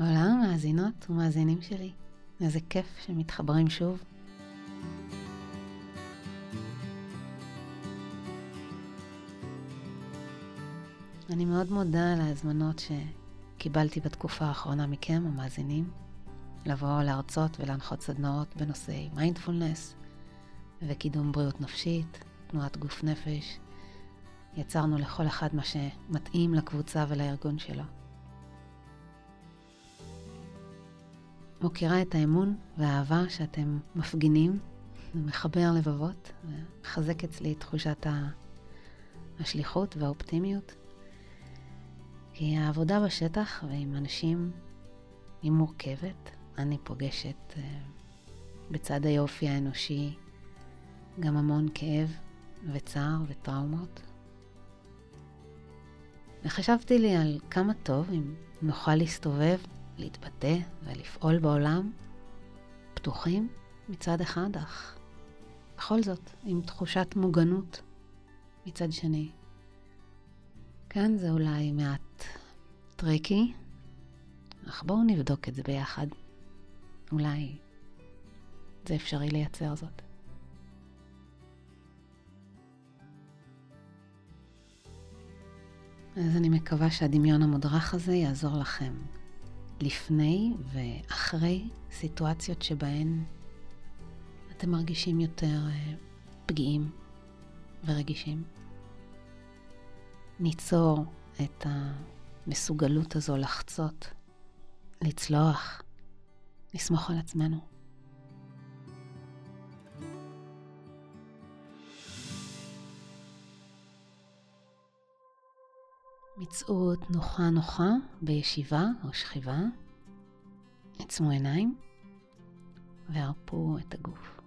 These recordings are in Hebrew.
עולם מאזינות ומאזינים שלי, איזה כיף שמתחברים שוב. אני מאוד מודה על ההזמנות שקיבלתי בתקופה האחרונה מכם, המאזינים, לבוא להרצות ולהנחות סדנאות בנושאי מיינדפולנס וקידום בריאות נפשית, תנועת גוף נפש. יצרנו לכל אחד מה שמתאים לקבוצה ולארגון שלו. מוקירה את האמון והאהבה שאתם מפגינים, זה מחבר לבבות, ומחזק אצלי את תחושת השליחות והאופטימיות. כי העבודה בשטח ועם אנשים היא מורכבת. אני פוגשת אה, בצד היופי האנושי גם המון כאב וצער וטראומות. וחשבתי לי על כמה טוב אם נוכל להסתובב להתבטא ולפעול בעולם, פתוחים מצד אחד, אך בכל זאת עם תחושת מוגנות מצד שני. כאן זה אולי מעט טריקי, אך בואו נבדוק את זה ביחד. אולי זה אפשרי לייצר זאת. אז אני מקווה שהדמיון המודרך הזה יעזור לכם לפני ואחרי סיטואציות שבהן אתם מרגישים יותר אה, פגיעים ורגישים. ניצור את המסוגלות הזו לחצות, לצלוח, לסמוך על עצמנו. מצאות נוחה נוחה בישיבה או שכיבה. עצמו עיניים והרפו את הגוף.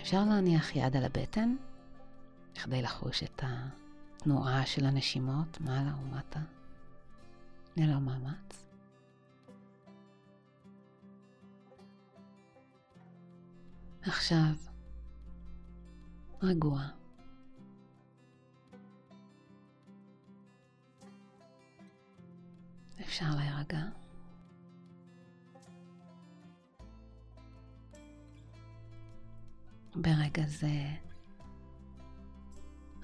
אפשר להניח יד על הבטן כדי לחוש את התנועה של הנשימות מעלה ומטה ללא מאמץ. עכשיו רגוע. אפשר להירגע. ברגע זה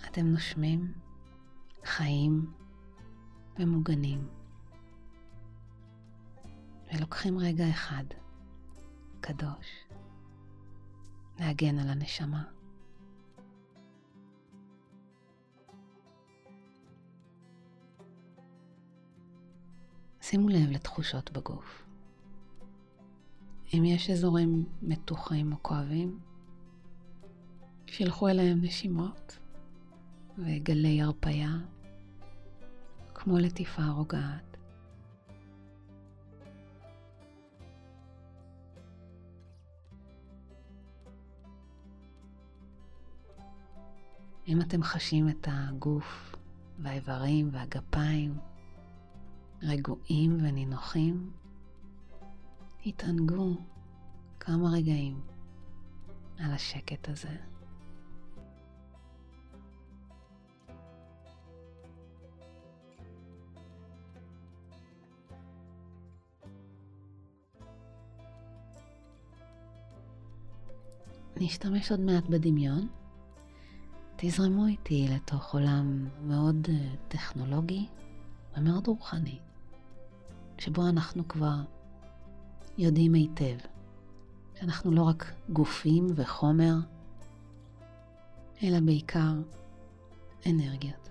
אתם נושמים חיים ומוגנים ולוקחים רגע אחד קדוש להגן על הנשמה. שימו לב לתחושות בגוף. אם יש אזורים מתוחים או כואבים, שילכו אליהם נשימות וגלי הרפייה, כמו לטיפה רוגעת. אם אתם חשים את הגוף והאיברים והגפיים רגועים ונינוחים, התענגו כמה רגעים על השקט הזה. נשתמש עוד מעט בדמיון. תזרמו איתי לתוך עולם מאוד אה, טכנולוגי ומאוד רוחני, שבו אנחנו כבר יודעים היטב שאנחנו לא רק גופים וחומר, אלא בעיקר אנרגיות.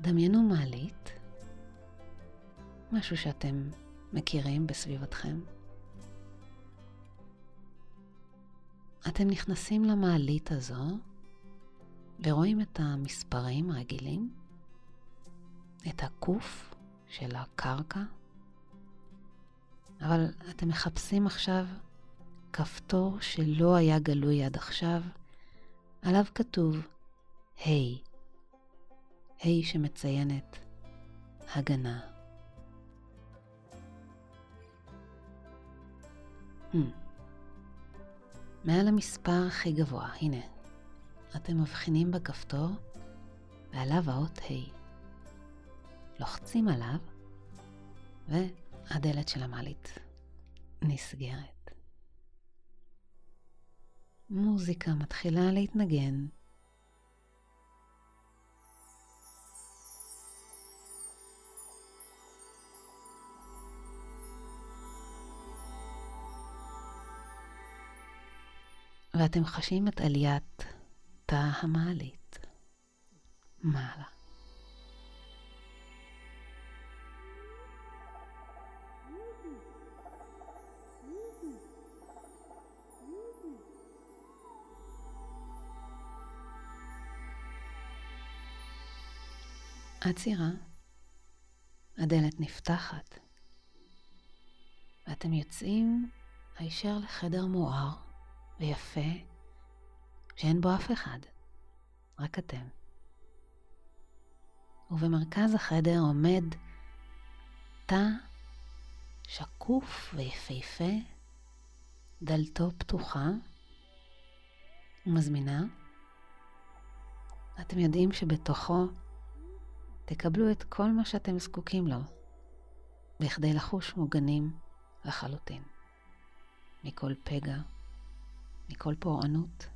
דמיינו מעלית, משהו שאתם מכירים בסביבתכם. אתם נכנסים למעלית הזו ורואים את המספרים הרגילים, את הקוף של הקרקע, אבל אתם מחפשים עכשיו כפתור שלא היה גלוי עד עכשיו, עליו כתוב היי, hey", היי hey שמציינת הגנה. Hmm. מעל המספר הכי גבוה, הנה, אתם מבחינים בכפתור ועליו האות ה'. לוחצים עליו והדלת של המעלית נסגרת. מוזיקה מתחילה להתנגן. ואתם חשים את עליית תא המעלית מעלה. עצירה, הדלת נפתחת, ואתם יוצאים הישר לחדר מואר ויפה, שאין בו אף אחד, רק אתם. ובמרכז החדר עומד תא שקוף ויפהפה, דלתו פתוחה ומזמינה. אתם יודעים שבתוכו תקבלו את כל מה שאתם זקוקים לו, בכדי לחוש מוגנים לחלוטין, מכל פגע, מכל פורענות,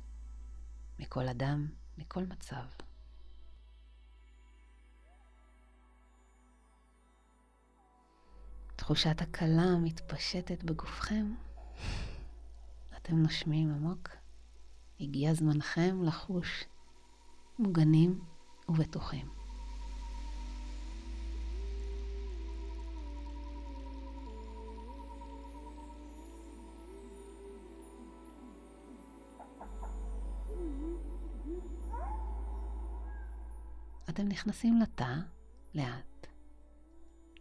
מכל אדם, מכל מצב. תחושת הקלה מתפשטת בגופכם. אתם נושמים עמוק. הגיע זמנכם לחוש מוגנים ובטוחים. אתם נכנסים לתא לאט,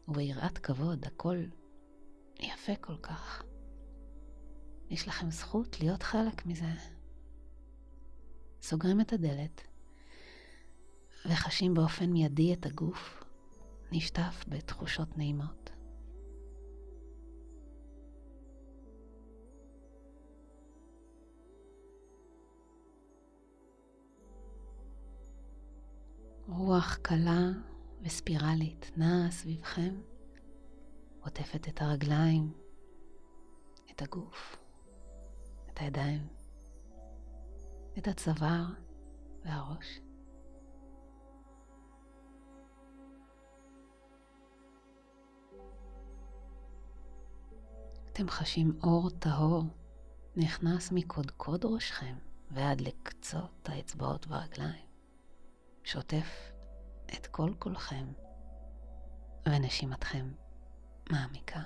וביראת כבוד הכל יפה כל כך. יש לכם זכות להיות חלק מזה. סוגרים את הדלת וחשים באופן מיידי את הגוף נשטף בתחושות נעימות. רוח קלה וספירלית נעה סביבכם, עוטפת את הרגליים, את הגוף, את הידיים, את הצוואר והראש. אתם חשים אור טהור נכנס מקודקוד ראשכם ועד לקצות האצבעות והרגליים. שוטף את כל כולכם ונשימתכם מעמיקה.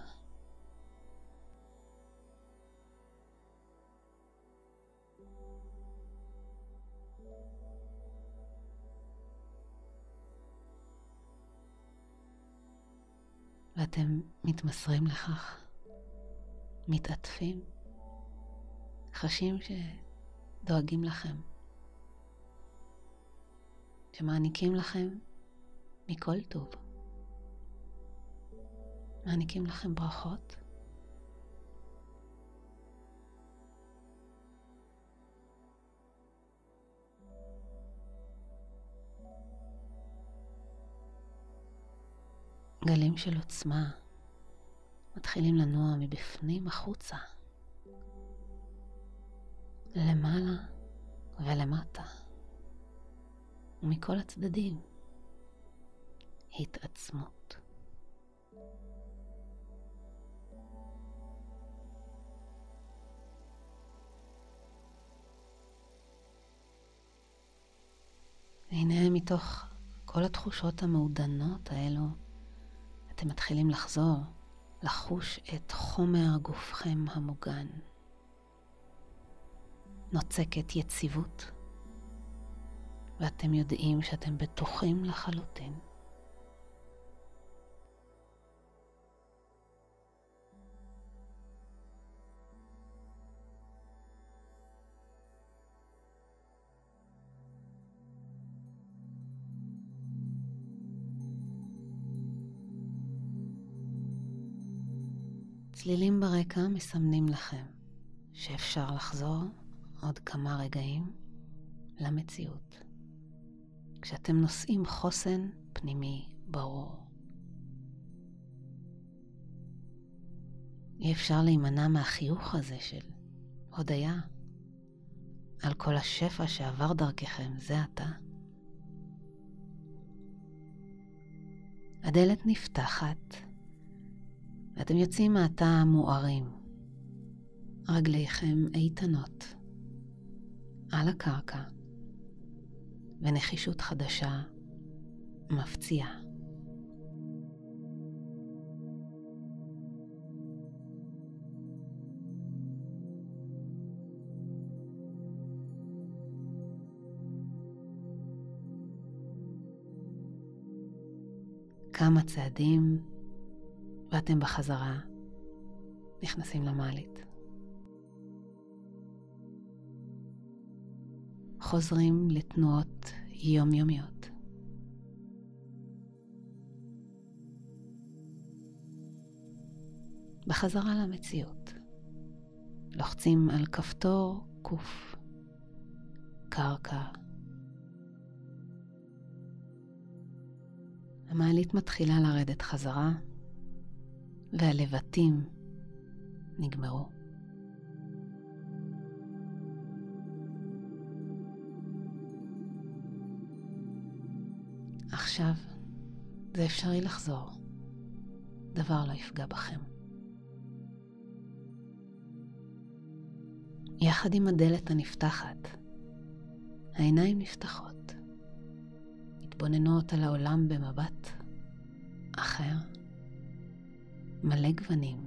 ואתם מתמסרים לכך, מתעטפים, חשים שדואגים לכם. שמעניקים לכם מכל טוב. מעניקים לכם ברכות. גלים של עוצמה מתחילים לנוע מבפנים החוצה, למעלה ולמטה. ומכל הצדדים התעצמות. והנה מתוך כל התחושות המעודנות האלו, אתם מתחילים לחזור, לחוש את חומר גופכם המוגן. נוצקת יציבות. ואתם יודעים שאתם בטוחים לחלוטין. צלילים ברקע מסמנים לכם שאפשר לחזור עוד כמה רגעים למציאות. כשאתם נושאים חוסן פנימי ברור. אי אפשר להימנע מהחיוך הזה של הודיה על כל השפע שעבר דרככם זה עתה. הדלת נפתחת ואתם יוצאים מעתה מוארים. רגליכם איתנות על הקרקע ונחישות חדשה מפציעה. כמה צעדים ואתם בחזרה נכנסים למעלית. חוזרים לתנועות יומיומיות. בחזרה למציאות. לוחצים על כפתור קוף, קרקע. המעלית מתחילה לרדת חזרה, והלבטים נגמרו. עכשיו זה אפשרי לחזור. דבר לא יפגע בכם. יחד עם הדלת הנפתחת, העיניים נפתחות, מתבוננות על העולם במבט אחר, מלא גוונים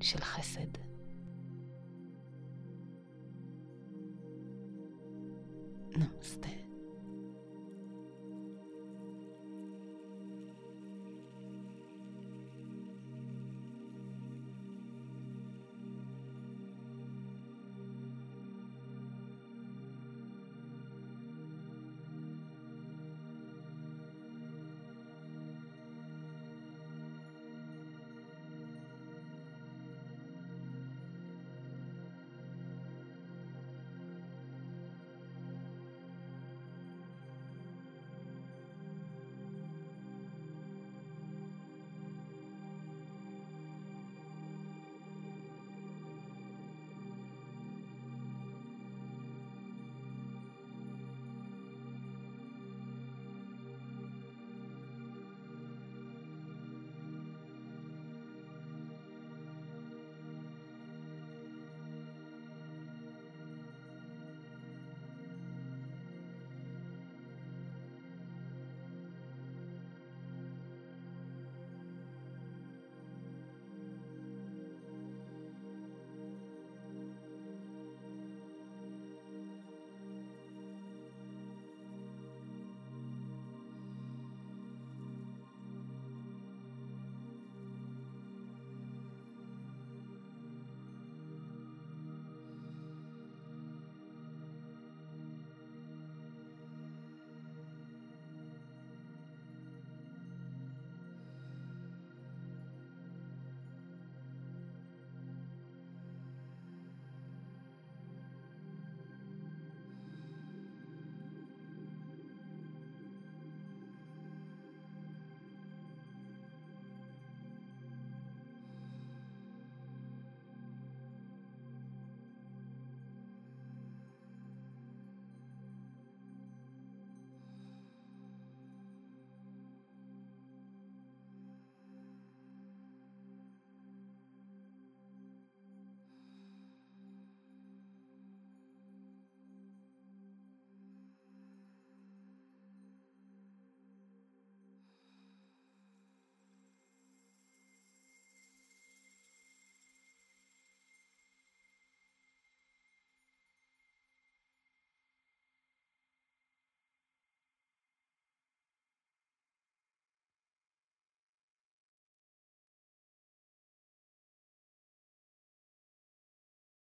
של חסד. נמסטה.